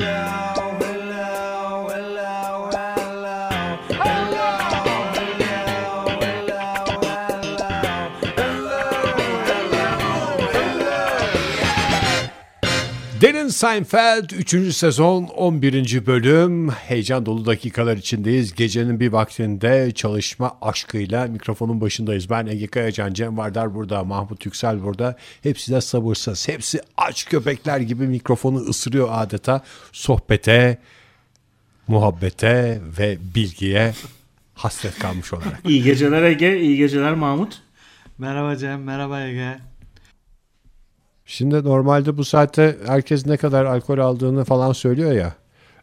Derin Seinfeld 3. sezon 11. bölüm heyecan dolu dakikalar içindeyiz. Gecenin bir vaktinde çalışma aşkıyla mikrofonun başındayız. Ben Ege Kayacan, Cem Vardar burada, Mahmut Yüksel burada. Hepsi de sabırsız. Hepsi aç köpekler gibi mikrofonu ısırıyor adeta. Sohbete, muhabbete ve bilgiye hasret kalmış olarak. İyi geceler Ege, iyi geceler Mahmut. Merhaba Cem, merhaba Ege. Şimdi normalde bu saatte herkes ne kadar alkol aldığını falan söylüyor ya.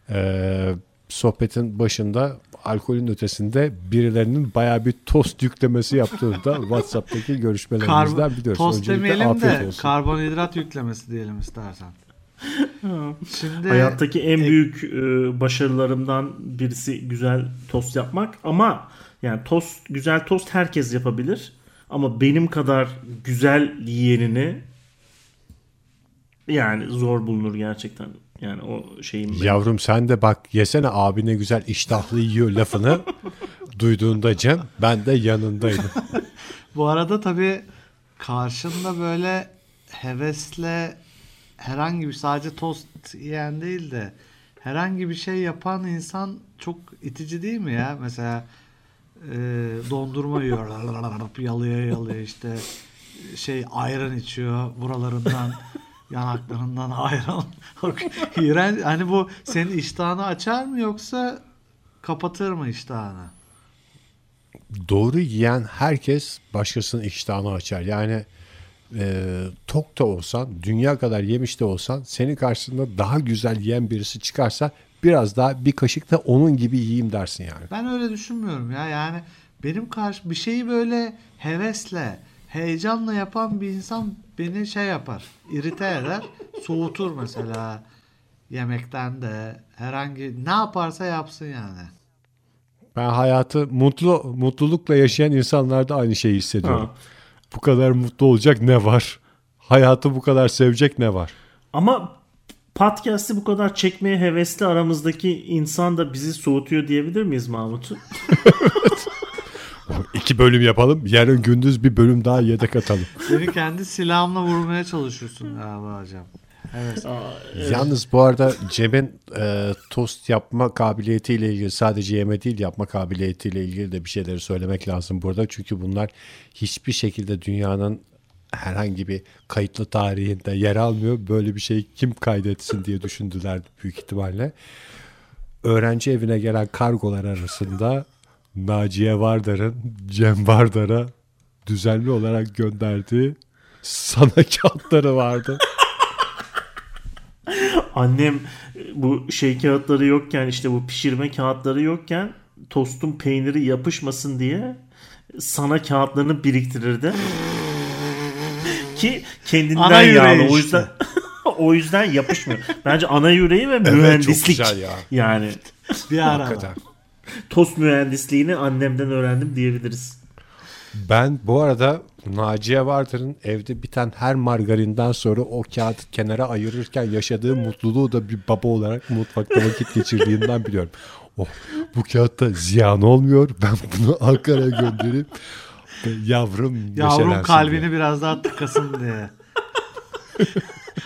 E, sohbetin başında alkolün ötesinde birilerinin baya bir tost yüklemesi yaptığını da WhatsApp'taki görüşmelerimizden biliyoruz. Tost Öncelikle demeyelim de olsun. karbonhidrat yüklemesi diyelim istersen. Şimdi Hayattaki en e- büyük e, başarılarımdan birisi güzel tost yapmak ama yani tost güzel tost herkes yapabilir ama benim kadar güzel yiyenini yani zor bulunur gerçekten. Yani o şeyim benim. Yavrum sen de bak yesene abine güzel iştahlı yiyor lafını duyduğunda Cem ben de yanındaydım. bu arada tabii karşında böyle hevesle herhangi bir sadece tost yiyen değil de herhangi bir şey yapan insan çok itici değil mi ya? Mesela e, dondurma yiyor yalıya yalıya işte şey ayran içiyor buralarından yanaklarından ayran. İğrenç. Hani bu senin iştahını açar mı yoksa kapatır mı iştahını? Doğru yiyen herkes başkasının iştahını açar. Yani e, tok da olsan, dünya kadar yemiş de olsan senin karşısında daha güzel yiyen birisi çıkarsa biraz daha bir kaşık da onun gibi yiyeyim dersin yani. Ben öyle düşünmüyorum ya. Yani benim karşı bir şeyi böyle hevesle, heyecanla yapan bir insan beni şey yapar, irite eder, soğutur mesela yemekten de herhangi ne yaparsa yapsın yani. Ben hayatı mutlu mutlulukla yaşayan insanlarda aynı şeyi hissediyorum. Ha. Bu kadar mutlu olacak ne var? Hayatı bu kadar sevecek ne var? Ama podcast'i bu kadar çekmeye hevesli aramızdaki insan da bizi soğutuyor diyebilir miyiz Mahmut? Bölüm yapalım. Yarın gündüz bir bölüm daha yedek atalım. Beni kendi silahımla vurmaya çalışıyorsun galiba hocam. Evet. Yalnız bu arada Cem'in e, tost yapma kabiliyetiyle ilgili sadece yeme değil yapma kabiliyetiyle ilgili de bir şeyleri söylemek lazım burada. Çünkü bunlar hiçbir şekilde dünyanın herhangi bir kayıtlı tarihinde yer almıyor. Böyle bir şeyi kim kaydetsin diye düşündüler büyük ihtimalle. Öğrenci evine gelen kargolar arasında Naciye Vardar'ın Cem Vardar'a düzenli olarak gönderdiği sana kağıtları vardı. Annem bu şey kağıtları yokken işte bu pişirme kağıtları yokken tostun peyniri yapışmasın diye sana kağıtlarını biriktirirdi. Ki kendinden Ana yüreği yağlı. O işte. yüzden o yüzden yapışmıyor. Bence ana yüreği ve Evet, çok mühendislik. güzel ya. Yani Bir ara. Hakikaten. Tost mühendisliğini annemden öğrendim diyebiliriz. Ben bu arada Naciye Vardar'ın evde biten her margarinden sonra o kağıt kenara ayırırken yaşadığı mutluluğu da bir baba olarak mutfakta vakit geçirdiğinden biliyorum. Oh, bu kağıtta ziyan olmuyor. Ben bunu Ankara'ya gönderip yavrum Yavrum kalbini diye. biraz daha tıkasın diye.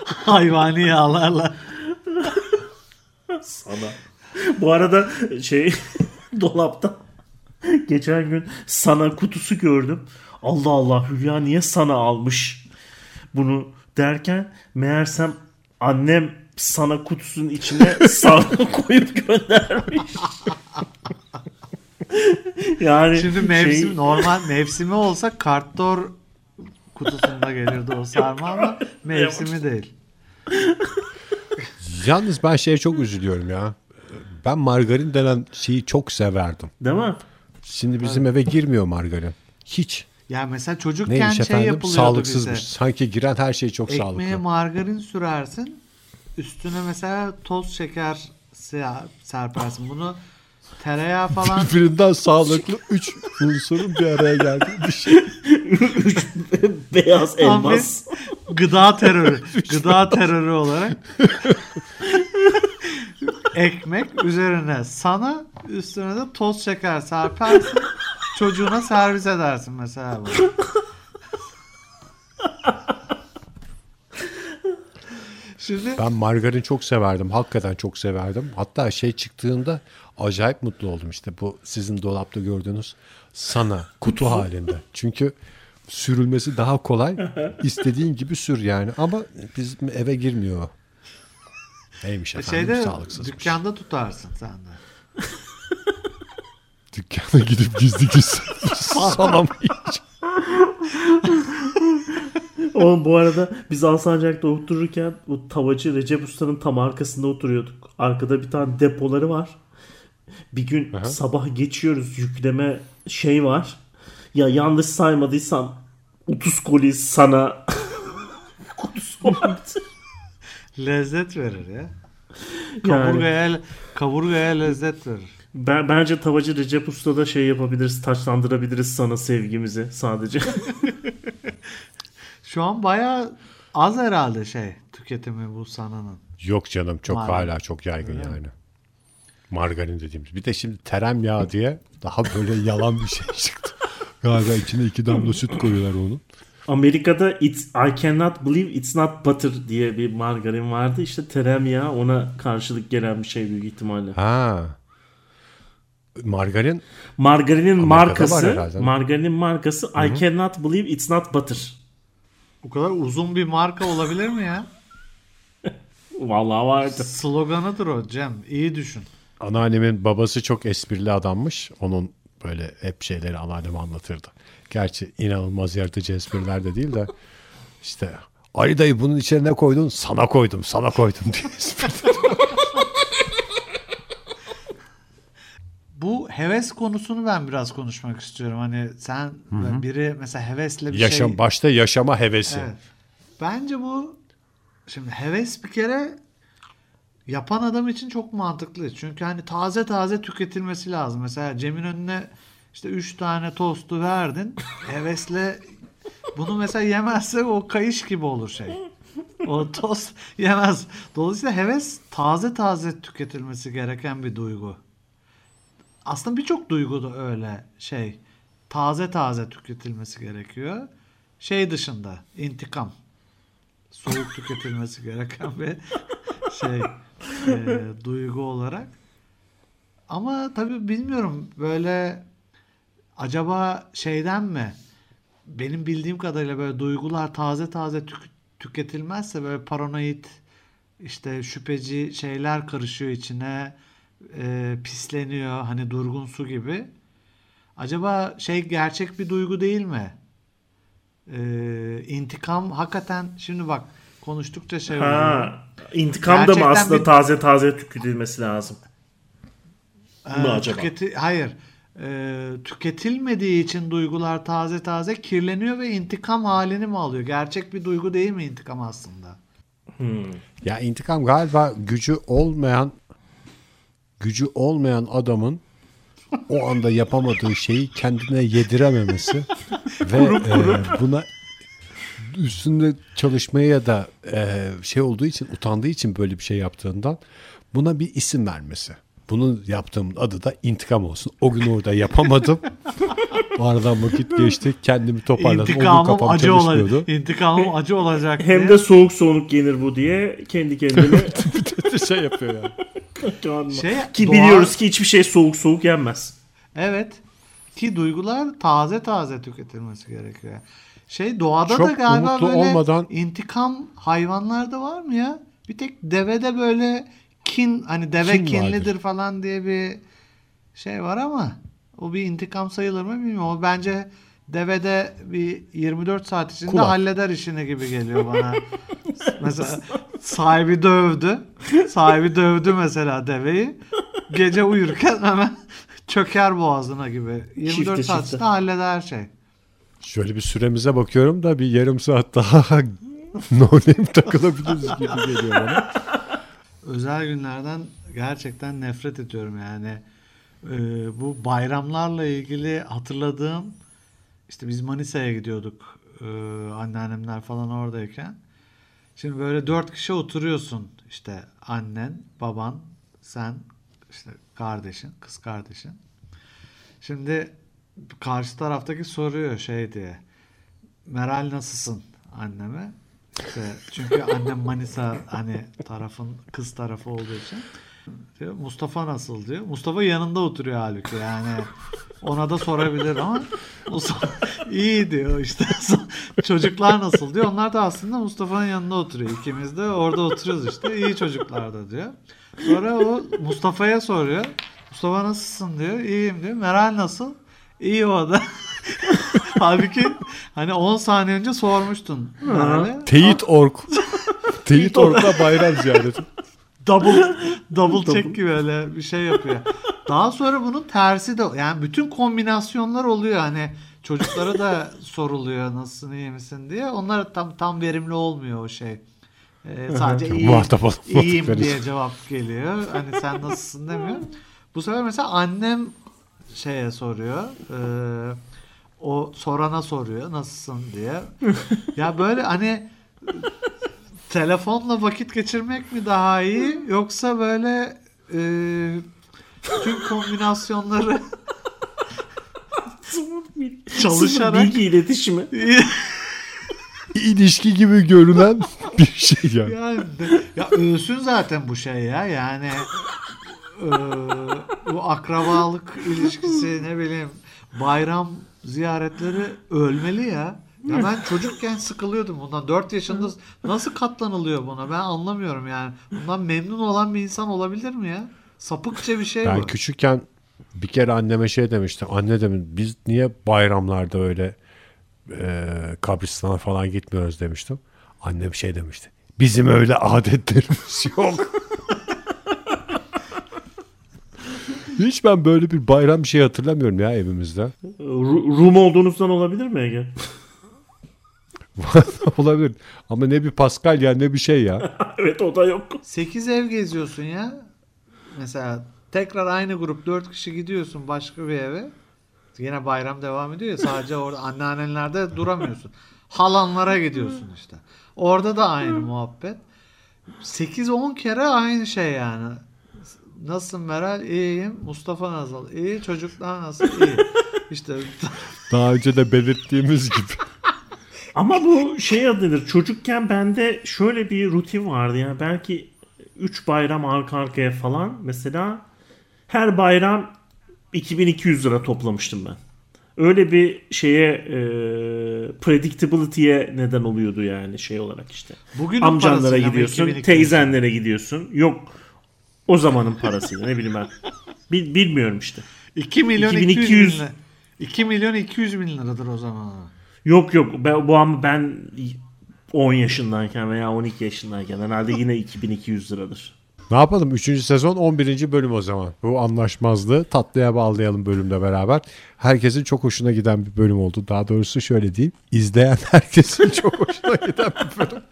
Hayvani yağlarla. Sana. Bu arada şey dolapta geçen gün sana kutusu gördüm. Allah Allah Hülya niye sana almış bunu derken meğersem annem sana kutusunun içine sarı koyup göndermiş. yani Şimdi mevsim şey- normal mevsimi olsa kartdor kutusunda gelirdi o sarma ama mevsimi değil. Yalnız ben şeye çok üzülüyorum ya. Ben margarin denen şeyi çok severdim. değil mi? Şimdi bizim eve girmiyor margarin. Hiç. Ya mesela çocukken Neymiş şey efendim? yapılıyordu Sağlıksızmış. bize. Sanki giren her şey çok Ekmeğe sağlıklı. margarin sürersin. Üstüne mesela toz şeker se- serpersin. Bunu tereyağı falan Birbirinden sağlıklı 3 unsurun bir araya geldiği bir şey. Üç beyaz Tam elmas. gıda terörü. gıda terörü olarak. Ekmek üzerine sana üstüne de toz şeker serpersin. Çocuğuna servis edersin mesela bu. Şimdi Ben margarin çok severdim. Hakikaten çok severdim. Hatta şey çıktığında acayip mutlu oldum işte bu sizin dolapta gördüğünüz sana kutu halinde. Çünkü sürülmesi daha kolay. İstediğin gibi sür yani. Ama bizim eve girmiyor. Neymiş efendim şeyde sağlıksızmış. dükkanda tutarsın sen de. Dükkana gidip gizli gizli yiyeceğim? Oğlum bu arada biz Alsancak'ta otururken bu tavacı Recep Usta'nın tam arkasında oturuyorduk. Arkada bir tane depoları var. Bir gün Aha. sabah geçiyoruz yükleme şey var. Ya yanlış saymadıysam 30 koli sana kutusu vardı. Lezzet verir ya. Yani Kaburgaya, kaburgaya lezzet verir. ben, bence tavacı Recep Usta'da şey yapabiliriz, taşlandırabiliriz sana sevgimizi sadece. Şu an bayağı az herhalde şey tüketimi bu sananın. Yok canım çok Margarin. hala çok yaygın yani. Margarin dediğimiz. Bir de şimdi tereyağı diye daha böyle yalan bir şey çıktı. Galiba içine iki damla süt koyuyorlar onun. Amerika'da it's, I cannot believe it's not butter diye bir margarin vardı. İşte tereyağı ona karşılık gelen bir şey büyük ihtimalle. Ha. Margarin Margarinin var markası, margarinin markası I cannot believe it's not butter. Bu kadar uzun bir marka olabilir mi ya? Vallahi vardı. Sloganıdır o Cem. İyi düşün. anneannemin babası çok esprili adammış. Onun böyle hep şeyleri anneannem anlatırdı. Gerçi inanılmaz yaratıcı espriler de değil de işte Ali dayı bunun içine ne koydun? Sana koydum, sana koydum diye espri. Bu heves konusunu ben biraz konuşmak istiyorum. Hani sen biri mesela hevesle bir Yaşam, şey... Başta yaşama hevesi. Evet. Bence bu şimdi heves bir kere yapan adam için çok mantıklı. Çünkü hani taze taze tüketilmesi lazım. Mesela Cem'in önüne işte 3 tane tostu verdin. Hevesle bunu mesela yemezse o kayış gibi olur şey. O tost yemez. Dolayısıyla heves taze taze tüketilmesi gereken bir duygu. Aslında birçok duygu da öyle şey. Taze taze tüketilmesi gerekiyor. Şey dışında intikam. Soğuk tüketilmesi gereken bir şey e, duygu olarak. Ama tabii bilmiyorum böyle acaba şeyden mi benim bildiğim kadarıyla böyle duygular taze taze tük- tüketilmezse böyle paranoid işte şüpheci şeyler karışıyor içine e, pisleniyor hani durgun su gibi. Acaba şey gerçek bir duygu değil mi? E, intikam hakikaten şimdi bak konuştukça şey oluyor. Ha, intikam da mı aslında bir- taze taze tüketilmesi lazım? mı Ee, acaba? tüketi- hayır. Ee, tüketilmediği için duygular taze taze kirleniyor ve intikam halini mi alıyor? Gerçek bir duygu değil mi intikam aslında? Ya intikam galiba gücü olmayan gücü olmayan adamın o anda yapamadığı şeyi kendine yedirememesi ve e, buna üstünde çalışmaya ya da e, şey olduğu için utandığı için böyle bir şey yaptığından buna bir isim vermesi. Bunun yaptığım adı da intikam olsun. O gün orada yapamadım. O aradan vakit geçti. Kendimi toparladım. O İntikamım kafam acı olacak. İntikamım acı olacak Hem diye. de soğuk soğuk yenir bu diye kendi kendine şey yapıyor yani. Canlı. Şey, ki doğa- biliyoruz ki hiçbir şey soğuk soğuk yenmez. Evet. Ki duygular taze taze tüketilmesi gerekiyor. Şey doğada Çok da galiba böyle olmadan- intikam hayvanlarda var mı ya? Bir tek devede böyle kin hani deve Kin kinlidir vardır. falan diye bir şey var ama o bir intikam sayılır mı bilmiyorum. O bence devede bir 24 saat içinde Kulak. halleder işini gibi geliyor bana. mesela sahibi dövdü. Sahibi dövdü mesela deveyi. Gece uyurken hemen çöker boğazına gibi. 24 Çifte saat çifte. içinde halleder şey. Şöyle bir süremize bakıyorum da bir yarım saat daha no name takılabiliriz gibi geliyor bana. Özel günlerden gerçekten nefret ediyorum yani. Ee, bu bayramlarla ilgili hatırladığım işte biz Manisa'ya gidiyorduk ee, anneannemler falan oradayken. Şimdi böyle dört kişi oturuyorsun işte annen, baban, Sen işte kardeşin, kız kardeşin. Şimdi karşı taraftaki soruyor şey diye. Meral nasılsın anneme? İşte çünkü annem Manisa hani tarafın kız tarafı olduğu için. Diyor, Mustafa nasıl diyor. Mustafa yanında oturuyor halbuki yani. Ona da sorabilir ama Mustafa iyi diyor işte. Çocuklar nasıl diyor. Onlar da aslında Mustafa'nın yanında oturuyor. İkimiz de orada oturuyoruz işte. İyi çocuklar da diyor. Sonra o Mustafa'ya soruyor. Mustafa nasılsın diyor. İyiyim diyor. Meral nasıl? İyi o da. Halbuki hani 10 saniye önce sormuştun. Meral'e. Teyit Ork. Teyit Ork'la bayram ziyareti. double double check gibi öyle bir şey yapıyor. Daha sonra bunun tersi de yani bütün kombinasyonlar oluyor hani çocuklara da soruluyor nasılsın iyi misin diye. Onlar tam tam verimli olmuyor o şey. Ee, sadece iyi, Muhatap olmadıkları iyiyim için. diye cevap geliyor. Hani sen nasılsın demiyor. Bu sefer mesela annem şeye soruyor. Ee, o sorana soruyor nasılsın diye. ya böyle hani telefonla vakit geçirmek mi daha iyi yoksa böyle e, tüm kombinasyonları Çalışarak- Bilgi iletişimi. İlişki gibi görünen bir şey yani. yani ya ölsün zaten bu şey ya yani e, bu akrabalık ilişkisi ne bileyim bayram ziyaretleri ölmeli ya. Ya ben çocukken sıkılıyordum bundan. 4 yaşında nasıl katlanılıyor buna? Ben anlamıyorum yani. Bundan memnun olan bir insan olabilir mi ya? Sapıkça bir şey Ben bu. küçükken bir kere anneme şey demiştim. Anne dedim biz niye bayramlarda öyle e, kabristana falan gitmiyoruz demiştim. Annem şey demişti. Bizim öyle adetlerimiz yok. Hiç ben böyle bir bayram bir şey hatırlamıyorum ya evimizde. Ru- Rum olduğunuzdan olabilir mi Ege? Olabilir. Ama ne bir Paskalya ne bir şey ya. evet o da yok. 8 ev geziyorsun ya. Mesela tekrar aynı grup 4 kişi gidiyorsun başka bir eve. Yine bayram devam ediyor ya sadece orada anneannelerde duramıyorsun. Halanlara gidiyorsun işte. Orada da aynı muhabbet. 8-10 kere aynı şey yani. Nasılsın Meral? İyiyim. Mustafa nasıl? İyi. Çocuklar nasıl? İyi. İşte Daha önce de belirttiğimiz gibi. Ama bu şey adıdır. Çocukken bende şöyle bir rutin vardı ya. Belki 3 bayram arka arkaya falan. Mesela her bayram 2200 lira toplamıştım ben. Öyle bir şeye e, predictability'ye neden oluyordu yani şey olarak işte. bugünün Amcanlara gidiyorsun, 2200? teyzenlere gidiyorsun. Yok o zamanın parasıyla ne bileyim ben. Bil- bilmiyorum işte. 2 milyon 2200 200 bin lira. 2 milyon 200 bin liradır o zaman. Yok yok ben, bu ama ben 10 yaşındayken veya 12 yaşındayken herhalde yine 2200 liradır. Ne yapalım? Üçüncü sezon 11. bölüm o zaman. Bu anlaşmazlığı tatlıya bağlayalım bölümle beraber. Herkesin çok hoşuna giden bir bölüm oldu. Daha doğrusu şöyle diyeyim. İzleyen herkesin çok hoşuna giden bir bölüm.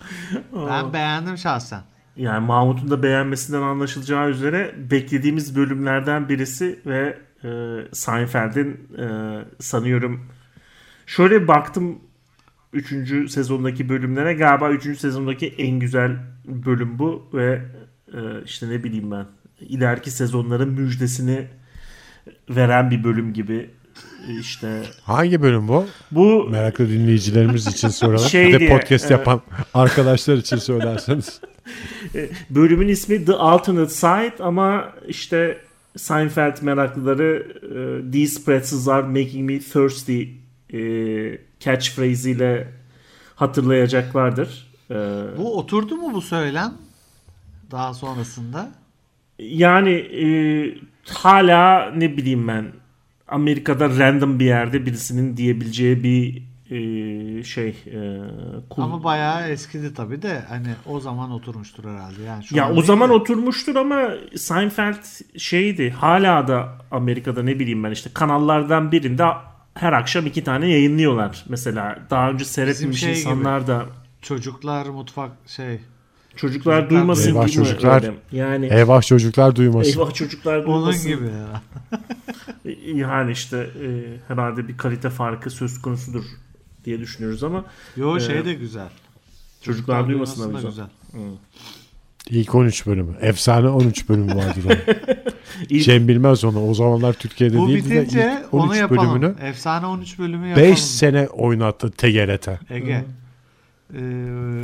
Ben beğendim şahsen. Yani Mahmut'un da beğenmesinden anlaşılacağı üzere beklediğimiz bölümlerden birisi ve e, Seinfeld'in e, sanıyorum şöyle baktım 3. sezondaki bölümlere galiba 3. sezondaki en güzel bölüm bu ve e, işte ne bileyim ben ileriki sezonların müjdesini veren bir bölüm gibi E, işte Hangi bölüm bu? bu Meraklı dinleyicilerimiz için soralım. Şey bir de diye, podcast evet. yapan arkadaşlar için söylerseniz. Bölümün ismi The Alternate Side ama işte Seinfeld meraklıları e, These pretzels are making me thirsty e, catchphrase ile hatırlayacaklardır. E, Bu oturdu mu bu söylem? Daha sonrasında. yani e, hala ne bileyim ben Amerika'da random bir yerde birisinin diyebileceği bir şey e, kul- Ama bayağı eskidi tabii de hani o zaman oturmuştur herhalde. Yani şu Ya o zaman de. oturmuştur ama Seinfeld şeydi hala da Amerika'da ne bileyim ben işte kanallardan birinde her akşam iki tane yayınlıyorlar. Mesela daha önce seyretmemiş şey insanlar da çocuklar mutfak şey çocuklar Çocuklar- duymasın Eyvah çocuklar. öyle? Yani Eyvah çocuklar duymasın. eyvah çocuklar onun duymasın. gibi ya. Yani işte e, herhalde bir kalite farkı söz konusudur diye düşünüyoruz ama Yo şey Ee, de güzel. çocuklar duymasın duyması da güzel. güzel. İlk 13 bölümü. Efsane 13 bölümü vardı da. İlk- Cem bilmez onu. O zamanlar Türkiye'de Bu değildi de bitince ilk onu 13 yapalım. bölümünü Efsane 13 bölümü yapalım. 5 sene oynattı TGRT. Ege. Ee,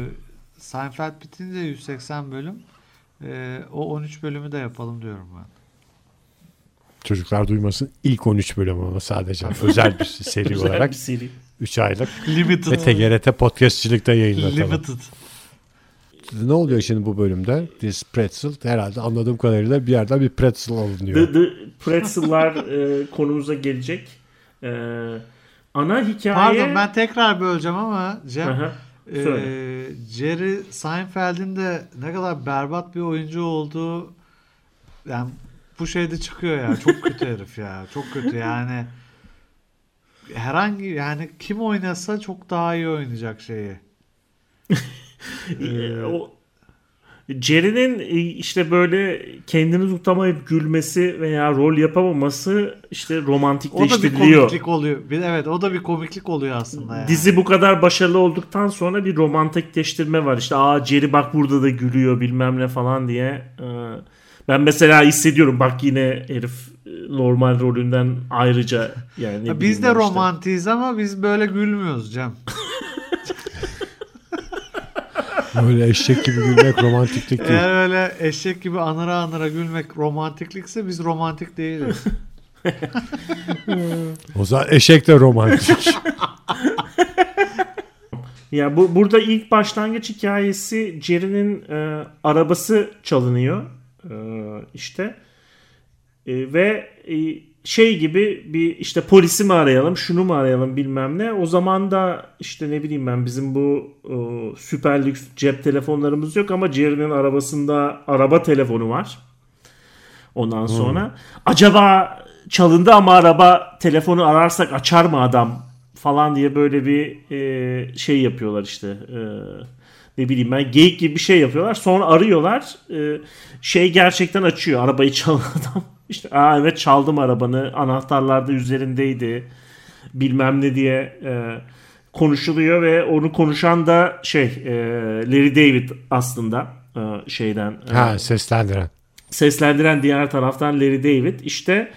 Seinfeld bitince 180 bölüm. Ee, o 13 bölümü de yapalım diyorum ben. Çocuklar duymasın. İlk 13 bölümü ama sadece. Özel bir seri Güzel olarak bir seri. 3 aylık. Limited. Ve TGRT podcastçılıkta yayınlatalım. Limited. Ne oluyor şimdi bu bölümde? This pretzel herhalde anladığım kadarıyla bir yerden bir pretzel alınıyor. The, the Pretzel'lar e, konumuza gelecek. E, ana hikaye... Pardon ben tekrar böleceğim ama Cem. Aha, Ee. Jerry Seinfeld'in de ne kadar berbat bir oyuncu olduğu yani bu şeyde çıkıyor ya. Çok kötü herif ya. Çok kötü yani. Herhangi yani kim oynasa çok daha iyi oynayacak şeyi. E, o Jerry'nin e, işte böyle kendini tutamayıp gülmesi veya rol yapamaması işte O da bir romantikleştiriliyor. komiklik oluyor. Bir, evet o da bir komiklik oluyor aslında yani. Dizi bu kadar başarılı olduktan sonra bir romantikleştirme var. İşte aa Jerry bak burada da gülüyor bilmem ne falan diye. Ee, Ben mesela hissediyorum bak yine herif normal rolünden ayrıca yani. ne Ya biz de işte. romantiyiz ama biz böyle gülmüyoruz Cem. Böyle eşek gibi gülmek romantiklik değil. Eğer öyle eşek gibi anıra anıra gülmek romantiklikse biz romantik değiliz. O zaman eşek de romantik. Ya bu burada ilk başlangıç hikayesi Jerry'nin e, arabası çalınıyor e, işte E, ve e, şey gibi bir işte polisi mi arayalım şunu mu arayalım bilmem ne. O zaman da işte ne bileyim ben bizim bu e, süper lüks cep telefonlarımız yok ama Jerry'nin arabasında araba telefonu var. Ondan sonra acaba çalındı ama araba telefonu ararsak açar mı adam? falan diye böyle bir e, şey yapıyorlar işte E, ne bileyim ben geyik gibi bir şey yapıyorlar. Sonra arıyorlar E, şey gerçekten açıyor arabayı çalan adam işte aa evet çaldım arabanı anahtarlar da üzerindeydi. bilmem ne diye e, konuşuluyor ve onu konuşan da şey e, Larry David aslında e, şeyden e, ha seslendiren. seslendiren diğer taraftan Larry David. İşte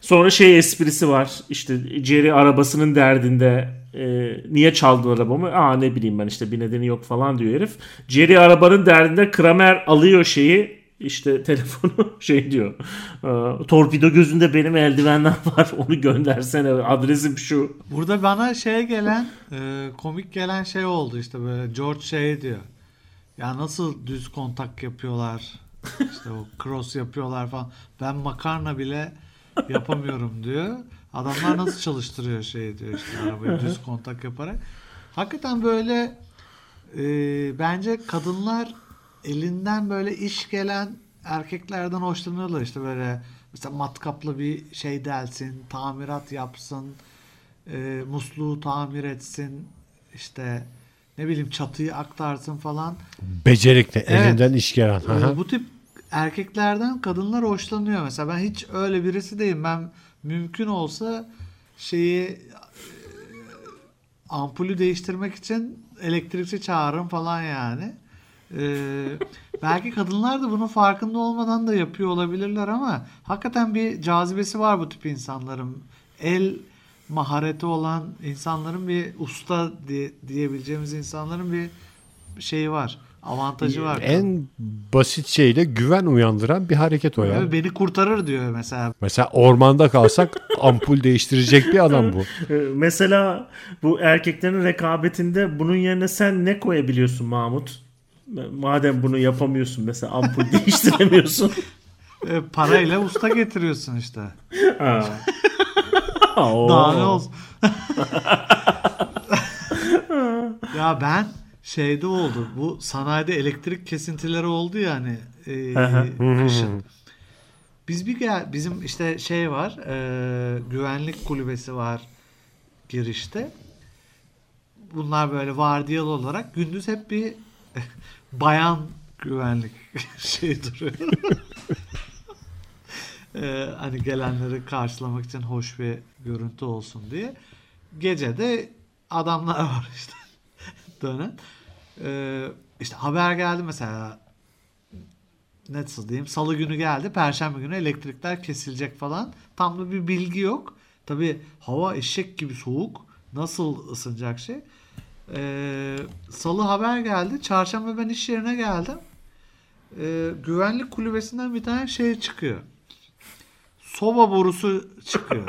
sonra şey esprisi var işte Jerry arabasının derdinde e, niye çaldın arabamı? Aa ne bileyim ben işte bir nedeni yok falan diyor herif. Jerry arabanın derdinde Kramer alıyor şeyi işte telefonu şey diyor e, torpido gözünde benim eldivenler var onu göndersene adresim şu Burada bana şey gelen e, komik gelen şey oldu işte böyle George şey diyor. Ya nasıl düz kontak yapıyorlar? İşte o cross yapıyorlar falan. Ben makarna bile yapamıyorum diyor. Adamlar nasıl çalıştırıyor şey diyor işte arabayı düz kontak yaparak. Hakikaten böyle e, bence kadınlar elinden böyle iş gelen erkeklerden hoşlanıyorlar işte böyle mesela matkaplı bir şey delsin, tamirat yapsın, e, musluğu tamir etsin, işte ne bileyim çatıyı aktarsın falan. Becerikli, Evet. elinden iş gelen. Aha. bu tip erkeklerden kadınlar hoşlanıyor. Mesela ben hiç öyle birisi değilim. Ben mümkün olsa şeyi e, ampulü değiştirmek için elektrikçi çağırırım falan yani. Ee, belki kadınlar da bunun farkında olmadan da yapıyor olabilirler ama hakikaten bir cazibesi var bu tip insanların. El mahareti olan insanların bir usta diye, diyebileceğimiz insanların bir şeyi var. Avantajı var. En basit şeyle güven uyandıran bir hareket o ya. Evet, beni kurtarır diyor mesela. Mesela ormanda kalsak ampul değiştirecek bir adam bu. Mesela bu erkeklerin rekabetinde bunun yerine sen ne koyabiliyorsun Mahmut madem bunu yapamıyorsun mesela ampul değiştiremiyorsun E, parayla usta getiriyorsun işte. Ha. Daha ne olsun. ya ben şeyde oldu. Bu sanayide elektrik kesintileri oldu yani e, kışın. Biz bir gel bizim işte şey var. e, güvenlik kulübesi var girişte. Bunlar böyle vardiyalı olarak gündüz hep bir bayan güvenlik şey duruyor. Ee, hani gelenleri karşılamak için hoş bir görüntü olsun diye. Gece de adamlar var işte dönen. Ee, işte haber geldi mesela nasıl diyeyim salı günü geldi perşembe günü elektrikler kesilecek falan tam da bir bilgi yok. Tabi hava eşek gibi soğuk nasıl ısınacak şey. Ee, salı haber geldi çarşamba ben iş yerine geldim. Ee, güvenlik kulübesinden bir tane şey çıkıyor. Soba borusu çıkıyor.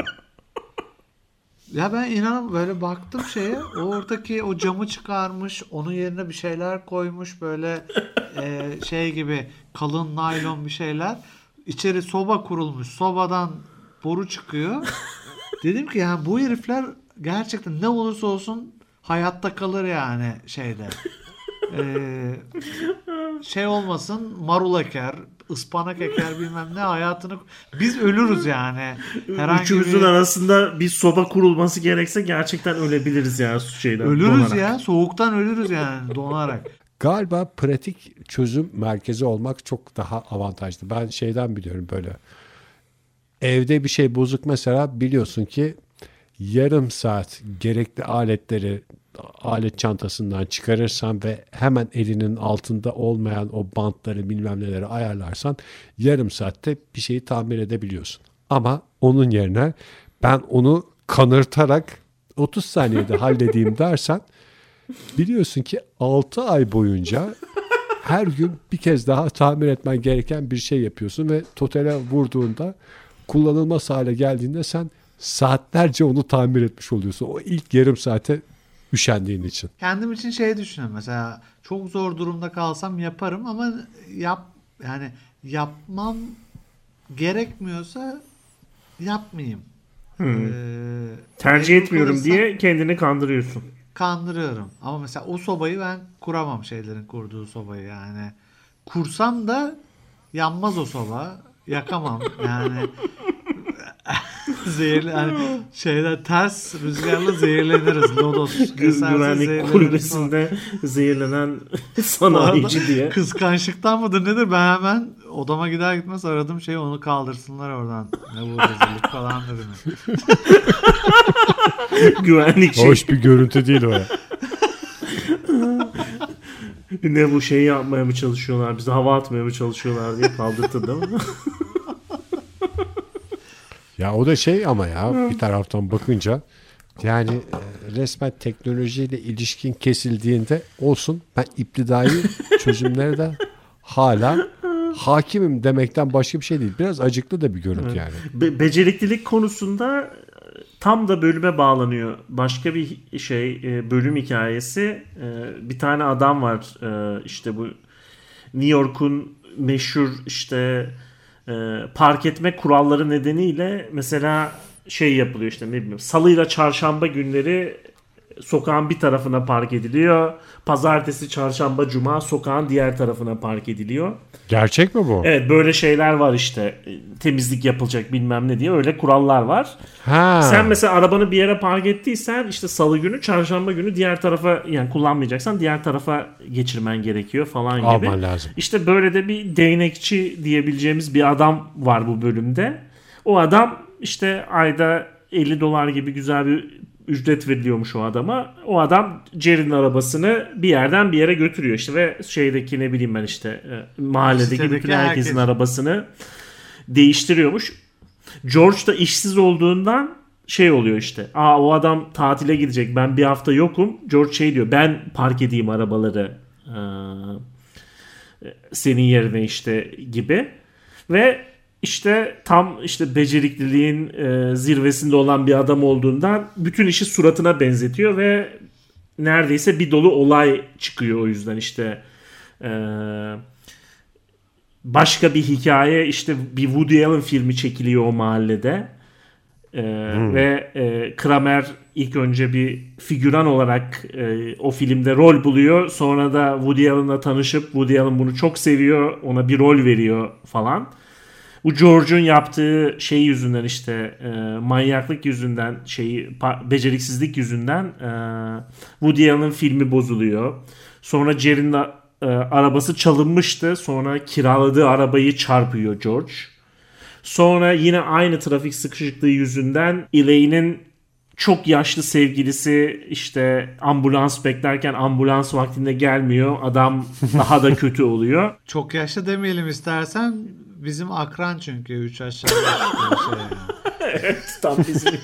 Ya ben inan böyle baktım şeye oradaki o camı çıkarmış onun yerine bir şeyler koymuş böyle e, şey gibi kalın naylon bir şeyler içeri soba kurulmuş sobadan boru çıkıyor dedim ki yani bu herifler gerçekten ne olursa olsun hayatta kalır yani şeyde Ee, şey olmasın marul eker ıspanak eker bilmem ne hayatını biz ölürüz yani herhangi Üçümüzün bir... arasında bir soba kurulması gerekse gerçekten ölebiliriz ya şeyden. Ölürüz donarak. ya. Soğuktan ölürüz yani donarak. Galiba pratik çözüm merkezi olmak çok daha avantajlı. Ben şeyden biliyorum böyle. Evde bir şey bozuk mesela biliyorsun ki yarım saat gerekli aletleri alet çantasından çıkarırsan ve hemen elinin altında olmayan o bantları bilmem neleri ayarlarsan yarım saatte bir şeyi tamir edebiliyorsun. Ama onun yerine ben onu kanırtarak 30 saniyede halledeyim dersen biliyorsun ki 6 ay boyunca her gün bir kez daha tamir etmen gereken bir şey yapıyorsun ve totale vurduğunda kullanılmaz hale geldiğinde sen saatlerce onu tamir etmiş oluyorsun. O ilk yarım saate üşendiğin için. Kendim için şey düşünüyorum mesela çok zor durumda kalsam yaparım ama yap yani yapmam gerekmiyorsa yapmayayım. Hmm. Ee, Tercih etmiyorum diye kendini kandırıyorsun. kandırıyorum. Ama mesela o sobayı ben kuramam şeylerin kurduğu sobayı yani. Kursam da yanmaz o soba. Yakamam yani. Zehirli hani şeyler ters rüzgarla zehirleniriz. Lodos Güvenlik kulübesinde zehirlenen sanayici diye. Kıskançlıktan mıdır nedir? Ben hemen odama gider gitmez aradım şeyi onu kaldırsınlar oradan. Ne bu rezillik falan dedim. Güvenlik şey. Hoş bir görüntü değil o ya. Ne bu şeyi yapmaya mı çalışıyorlar? Bize hava atmaya mı çalışıyorlar diye kaldırttı değil mi? Ya o da şey ama ya bir taraftan bakınca yani e, resmen teknolojiyle ilişkin kesildiğinde olsun ben iptidai çözümlere de hala hakimim demekten başka bir şey değil. Biraz acıklı da bir görüntü yani. Be- beceriklilik konusunda e, tam da bölüme bağlanıyor. Başka bir şey e, bölüm hikayesi. Bir tane adam var işte bu New York'un meşhur işte e, park etme kuralları nedeniyle mesela şey yapılıyor işte ne bileyim salıyla çarşamba günleri sokağın bir tarafına park ediliyor. Pazartesi, çarşamba, cuma sokağın diğer tarafına park ediliyor. Gerçek mi bu? Evet böyle şeyler var işte temizlik yapılacak bilmem ne diye öyle kurallar var. Ha. Sen mesela arabanı bir yere park ettiysen işte salı günü çarşamba günü diğer tarafa yani kullanmayacaksan diğer tarafa geçirmen gerekiyor falan gibi. alman lazım. İşte böyle de bir değnekçi diyebileceğimiz bir adam var bu bölümde. O adam işte ayda 50 dolar gibi güzel bir ücret veriliyormuş o adama. O adam Jerry'nin arabasını bir yerden bir yere götürüyor işte ve şeydeki ne bileyim ben işte e, mahalledeki Sitedeki bütün herkesin herkesin. arabasını değiştiriyormuş. George da işsiz olduğundan şey oluyor işte. Aa o adam tatile gidecek. Ben bir hafta yokum. George şey diyor. Ben park edeyim arabaları. Ee, senin yerine işte gibi. Ve işte tam işte becerikliliğin e, zirvesinde olan bir adam olduğundan bütün işi suratına benzetiyor ve neredeyse bir dolu olay çıkıyor o yüzden işte e, başka bir hikaye işte bir Woody Allen filmi çekiliyor o mahallede. E, ve e, Kramer ilk önce bir figüran olarak e, o filmde rol buluyor. Sonra da Woody Allen'la tanışıp Woody Allen bunu çok seviyor ona bir rol veriyor falan. Bu George'un yaptığı şey yüzünden işte e, manyaklık yüzünden şeyi beceriksizlik yüzünden e, Woody Allen'ın filmi bozuluyor. Sonra Jerry'nin e, arabası çalınmıştı. Sonra kiraladığı arabayı çarpıyor George. Sonra yine aynı trafik sıkışıklığı yüzünden Elaine'in çok yaşlı sevgilisi işte ambulans beklerken ambulans vaktinde gelmiyor. Adam daha da kötü oluyor. Çok yaşlı demeyelim istersen. Bizim akran çünkü 3 aşağı beş yukarı şey yani. evet tam bizim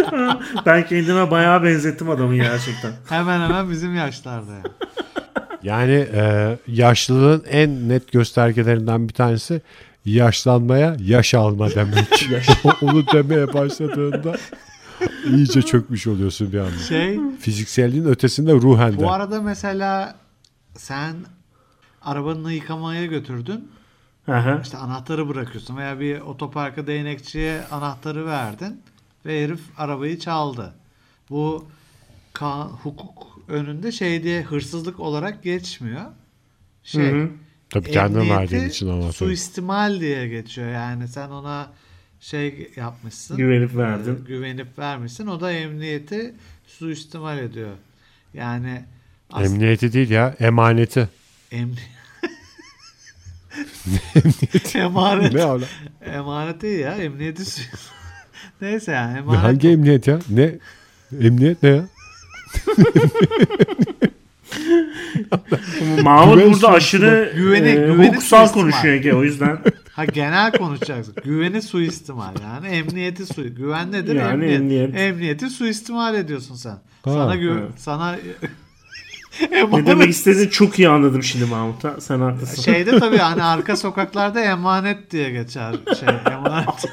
ben kendime bayağı benzettim adamı gerçekten. Hemen hemen bizim yaşlarda yani. Yani e, yaşlılığın en net göstergelerinden bir tanesi yaşlanmaya yaş alma demek. Onu demeye başladığında iyice çökmüş oluyorsun bir anda. Şey Fizikselliğin ötesinde ruhen de. bu arada mesela sen arabanı yıkamaya götürdün. Hı. İşte anahtarı bırakıyorsun veya bir otoparka değnekçiye anahtarı verdin ve herif arabayı çaldı. Bu ka- hukuk önünde şey diye hırsızlık olarak geçmiyor. Şey, Hı hı. Tabii kendin emniyeti verdiğin için anahtarı. Suistimal diye geçiyor. Yani sen ona şey yapmışsın. Güvenip verdin. e, güvenip vermişsin. O da emniyeti suistimal ediyor. Yani as- Emniyeti değil ya emaneti. Emni- emanet. Ne ala? Emanet değil ya. Emniyeti Neyse yani Ne, emanet. hangi emniyet ya? Ne? Emniyet ne ya? Mahmut Güven burada aşırı Güveni- e, güveni hukuksal suistimal. konuşuyor Ege o yüzden. Ha genel konuşacaksın. Güveni suistimal yani. Emniyeti su güven nedir? Yani emniyet. emniyet. Emniyeti suistimal ediyorsun sen. Ha, sana gü evet. sana ne demek istediğini çok iyi anladım şimdi Mahmut'a. Sen haklısın. Şeyde tabii hani arka sokaklarda emanet diye geçer şey emanet.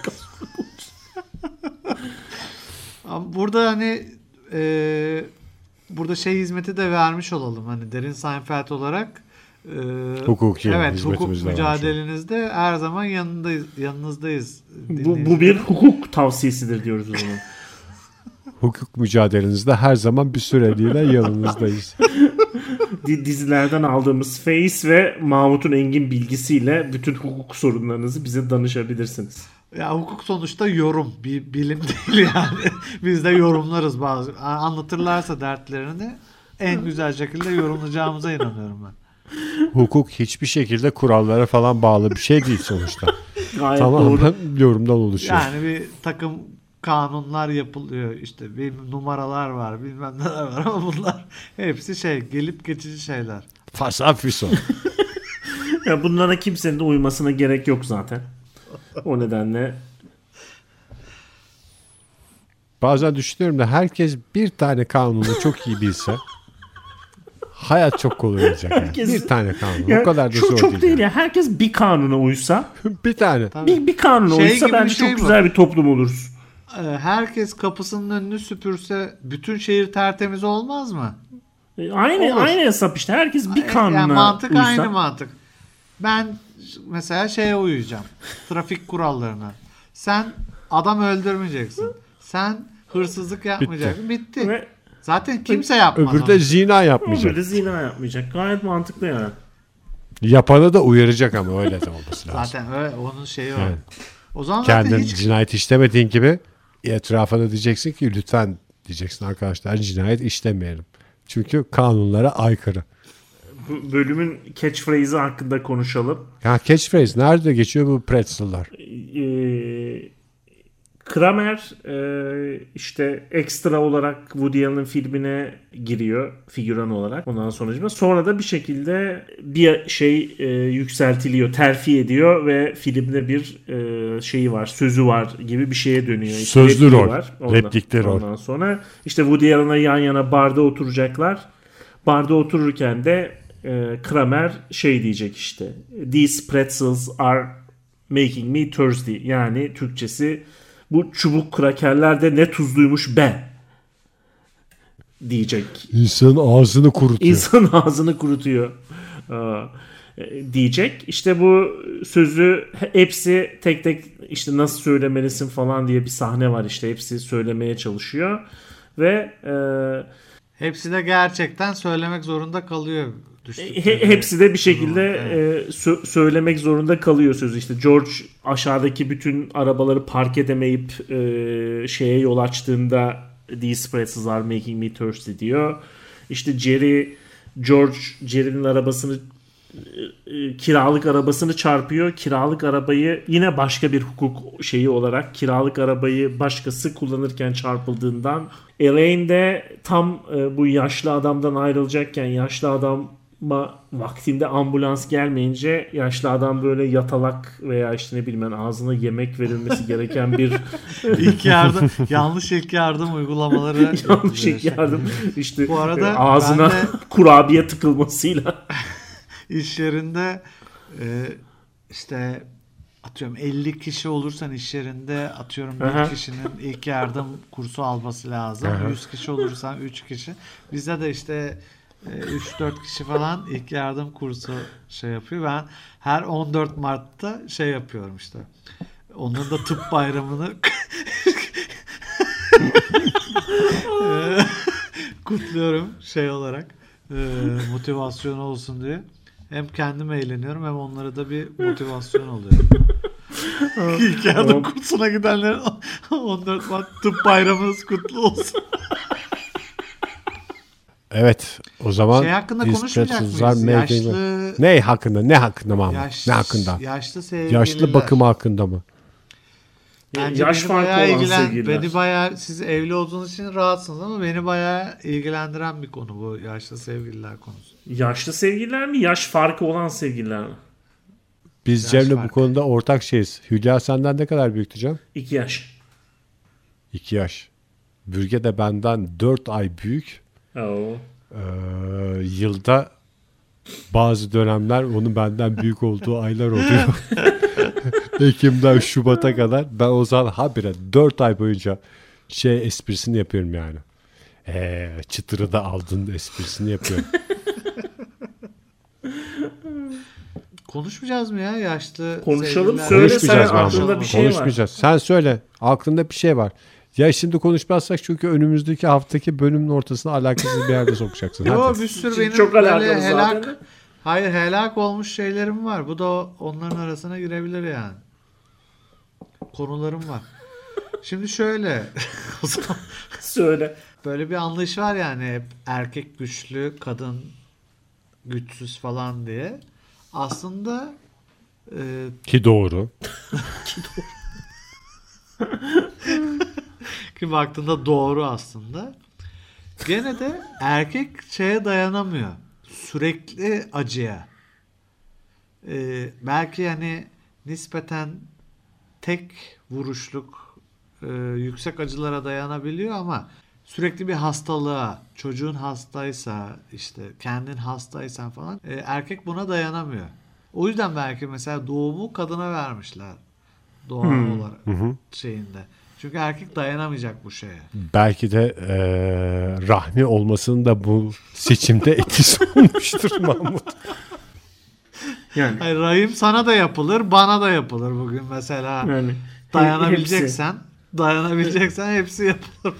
Burada hani e, burada şey hizmeti de vermiş olalım hani derin Seinfeld olarak e, Hukuki evet hukuk mücadelenizde her zaman yanındayız yanınızdayız. bu, bu bir hukuk tavsiyesidir diyoruz o zaman. Hukuk mücadelenizde her zaman bir süreliğine yanınızdayız. Di- dizilerden aldığımız face ve Mahmut'un engin bilgisiyle bütün hukuk sorunlarınızı bize danışabilirsiniz. Ya hukuk sonuçta yorum bir bilim değil yani. Biz de yorumlarız bazı anlatırlarsa dertlerini en güzel şekilde yorumlayacağımıza inanıyorum ben. Hukuk hiçbir şekilde kurallara falan bağlı bir şey değil sonuçta. Gayet doğru. Tamamen yorumdan oluşuyor. Yani bir takım kanunlar yapılıyor işte bir numaralar var bilmem neler var ama bunlar hepsi şey gelip geçici şeyler. Fasafiso. Ya bunlara kimsenin de uymasına gerek yok zaten. O nedenle Bazen düşünüyorum da herkes bir tane kanunu çok iyi bilse hayat çok kolay olacak. Yani. Herkes- Bir tane kanun. ya o kadar da zor çok değil. değil yani. ya. Herkes bir kanuna uysa, bir tane. Bir, bir kanuna Şey uysa bence şey çok bu. güzel bir toplum oluruz. Ee, Herkes kapısının önünü süpürse bütün şehir tertemiz olmaz mı? E, Aynı Olur. aynı hesap işte. Herkes bir E, kanuna yani mantık uysa. aynı mantık. Ben mesela şeye uyuyacağım. Trafik kurallarına. Sen adam öldürmeyeceksin. Sen hırsızlık yapmayacaksın. Bitti. Ve Zaten kimse yapmaz. Öbürü de zina yapmayacak. öbürü zina yapmayacak. Gayet mantıklı yani. Yapanı da uyaracak ama öyle de olması lazım. Zaten öyle, onun şeyi o. Evet. O zaman zaten Kendin hiç cinayet işlemediğin gibi etrafına diyeceksin ki lütfen diyeceksin arkadaşlar cinayet işlemeyelim. Çünkü kanunlara aykırı. Bu bölümün catchphrase'i hakkında konuşalım. Ya catchphrase nerede geçiyor bu pretzel'lar? Ee, Kramer e, işte ekstra olarak Woody Allen'ın filmine giriyor figüran olarak ondan sonra sonra da bir şekilde bir şey e, yükseltiliyor terfi ediyor ve filmde bir e, şeyi var sözü var gibi bir şeye dönüyor. İşte Sözlü rol. Ondan, Replikli rol. Ondan sonra işte Woody Allen'a yan yana barda oturacaklar. Barda otururken de e, Kramer şey diyecek işte. These pretzels are making me thirsty. Yani Türkçesi bu çubuk krakerler de ne tuzluymuş be diyecek. İnsanın ağzını kurutuyor. İnsan ağzını kurutuyor. E, diyecek. İşte bu sözü hepsi tek tek işte nasıl söylemelisin falan diye bir sahne var işte hepsi söylemeye çalışıyor ve e, hepsi de gerçekten söylemek zorunda kalıyor. düştükleri. He- hepsi de bir şekilde Evet. e, sö- söylemek zorunda kalıyor sözü. İşte George aşağıdaki bütün arabaları park edemeyip e, şeye yol açtığında these pretzels are making me thirsty diyor. İşte Jerry George Jerry'nin arabasını e, kiralık arabasını çarpıyor. Kiralık arabayı yine başka bir hukuk şeyi olarak kiralık arabayı başkası kullanırken çarpıldığından Elaine de tam e, bu yaşlı adamdan ayrılacakken yaşlı adama vaktinde ambulans gelmeyince yaşlı adam böyle yatalak veya işte ne bileyim ben ağzına yemek verilmesi gereken bir İlk yardım, yanlış ilk yardım uygulamaları yanlış ilk yardım. İşte Bu arada e, ağzına de- kurabiye tıkılmasıyla İş yerinde e, işte atıyorum 50 kişi olursan iş yerinde atıyorum bir kişinin ilk yardım kursu alması lazım. Aha. 100 kişi olursan 3 kişi. Bizde de işte e, 3-4 kişi falan ilk yardım kursu şey yapıyor. Ben her 14 Mart'ta şey yapıyorum işte. Onun da tıp bayramını e, kutluyorum şey olarak e, motivasyon olsun diye. Hem kendim eğleniyorum hem onlara da bir motivasyon oluyor. İlk yardım kursuna gidenlerin 14 Mart tıp bayramınız kutlu olsun. Evet o zaman Şey hakkında konuşmayacak mıyız? Yaşlı Ne hakkında ne hakkında Mahmut? yaş, ne hakkında? Yaşlı sevgililer. Yaşlı bakımı hakkında mı? Bence yaş beni farkı bayağı olan ilgilen, sevgililer. beni bayağı siz evli olduğunuz için rahatsınız ama beni bayağı ilgilendiren bir konu bu yaşlı sevgililer konusu. Yaşlı sevgililer mi? Yaş farkı olan sevgililer mi? Biz Yaş Cem'le bu farkı. konuda ortak şeyiz. Hülya senden ne kadar büyüktü Cem? İki yaş. 2 yaş. Bürge de benden 4 ay büyük. Oo. Ee, yılda bazı dönemler onun benden büyük olduğu aylar oluyor. Ekim'den Şubat'a kadar ben o zaman habire 4 ay boyunca şey esprisini yapıyorum yani. Ee, çıtırı da aldın esprisini yapıyorum. Konuşmayacağız mı ya yaşlı Konuşalım, söyle Konuşmayacağız sen aklında bir şey var. Konuşmayacağız. Sen söyle. Aklında bir şey var. Ya şimdi konuşmazsak çünkü önümüzdeki haftaki bölümün ortasına alakasız bir yerde sokacaksın. Yo Hadi. bir sürü Çok benim çok böyle alakalı helak, zaten. hayır helak olmuş şeylerim var. Bu da onların arasına girebilir yani. Konularım var. Şimdi şöyle o zaman Söyle. böyle bir anlayış var yani hep erkek güçlü, kadın güçsüz falan diye. Aslında e, Ki doğru. ki baktığında doğru aslında. Gene de erkek şeye dayanamıyor. Sürekli acıya. Ee, belki hani nispeten tek vuruşluk e, yüksek acılara dayanabiliyor ama sürekli bir hastalığa, çocuğun hastaysa işte kendin hastaysan falan e, erkek buna dayanamıyor. O yüzden belki mesela doğumu kadına vermişler doğal Hmm. olarak şeyinde. Çünkü erkek dayanamayacak bu şeye. Belki de eee, rahmi olmasının da bu seçimde etkisi olmuştur Mahmut. Yani, Hayır, rahim sana da yapılır, bana da yapılır bugün mesela. yani Dayanabileceksen, dayanabileceksen hepsi yapılır.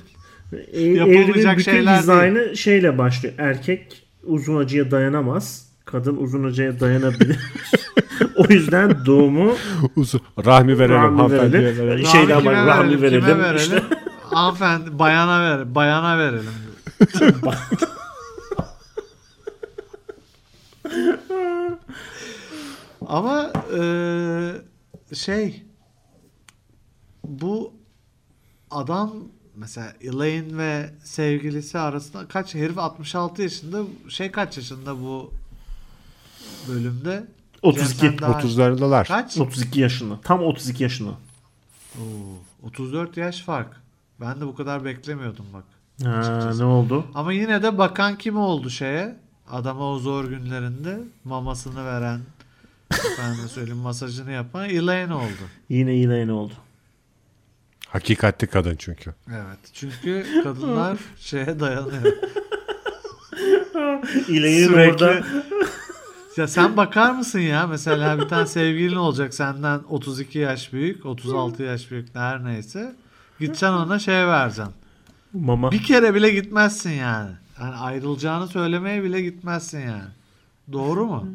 E, Yapılmayacak şeyler dizaynı şeyle başlıyor. Erkek uzun acıya dayanamaz. Kadın uzun acıya dayanabilir. o yüzden doğumu Uzun. Rahmi verelim Rahmi hanımefendiye verelim. verelim. Şey- Şeyden kime bak, rahmi verelim, kime verelim, işte. Hanımefendi, bayana ver, bayana verelim. Ama eee, şey bu adam mesela Elaine ve sevgilisi arasında kaç herif 66 yaşında şey kaç yaşında bu bölümde 32. Cem'den daha- 30'larındalar. kaç 32 yaşında. Tam 32 yaşında. Oo, 34 yaş fark ben de bu kadar beklemiyordum bak Ha, Açıkçası. ne oldu? ama yine de bakan kim oldu şeye adama o zor günlerinde mamasını veren ben de söyleyeyim masajını yapan Elaine oldu Yine yine ne oldu? Hakikatli kadın çünkü. Evet. Çünkü kadınlar şeye dayanıyor. İleğin Sürekli- orada Ya sen bakar mısın ya? Mesela bir tane sevgilin olacak senden 32 yaş büyük, 36 yaş büyük her neyse. Gideceksin ona şey vereceksin. mama. Bir kere bile gitmezsin yani. Yani ayrılacağını söylemeye bile gitmezsin yani. Doğru mu?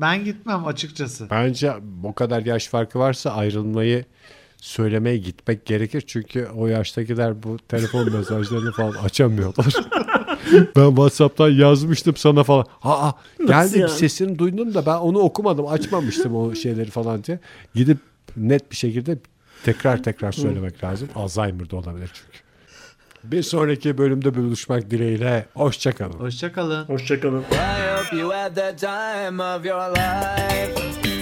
Ben gitmem açıkçası. Bence o kadar yaş farkı varsa ayrılmayı söylemeye gitmek gerekir. Çünkü o yaştakiler bu telefon mesajlarını falan açamıyorlar. ben WhatsApp'tan yazmıştım sana falan. Aa geldi yani? sesini duydum da ben onu okumadım açmamıştım o şeyleri falan diye. Gidip net bir şekilde tekrar tekrar söylemek lazım. Alzheimer da olabilir çünkü. Bir sonraki bölümde buluşmak dileğiyle. Hoşçakalın. Hoşçakalın. Hoşçakalın. I hope you had the time of your life.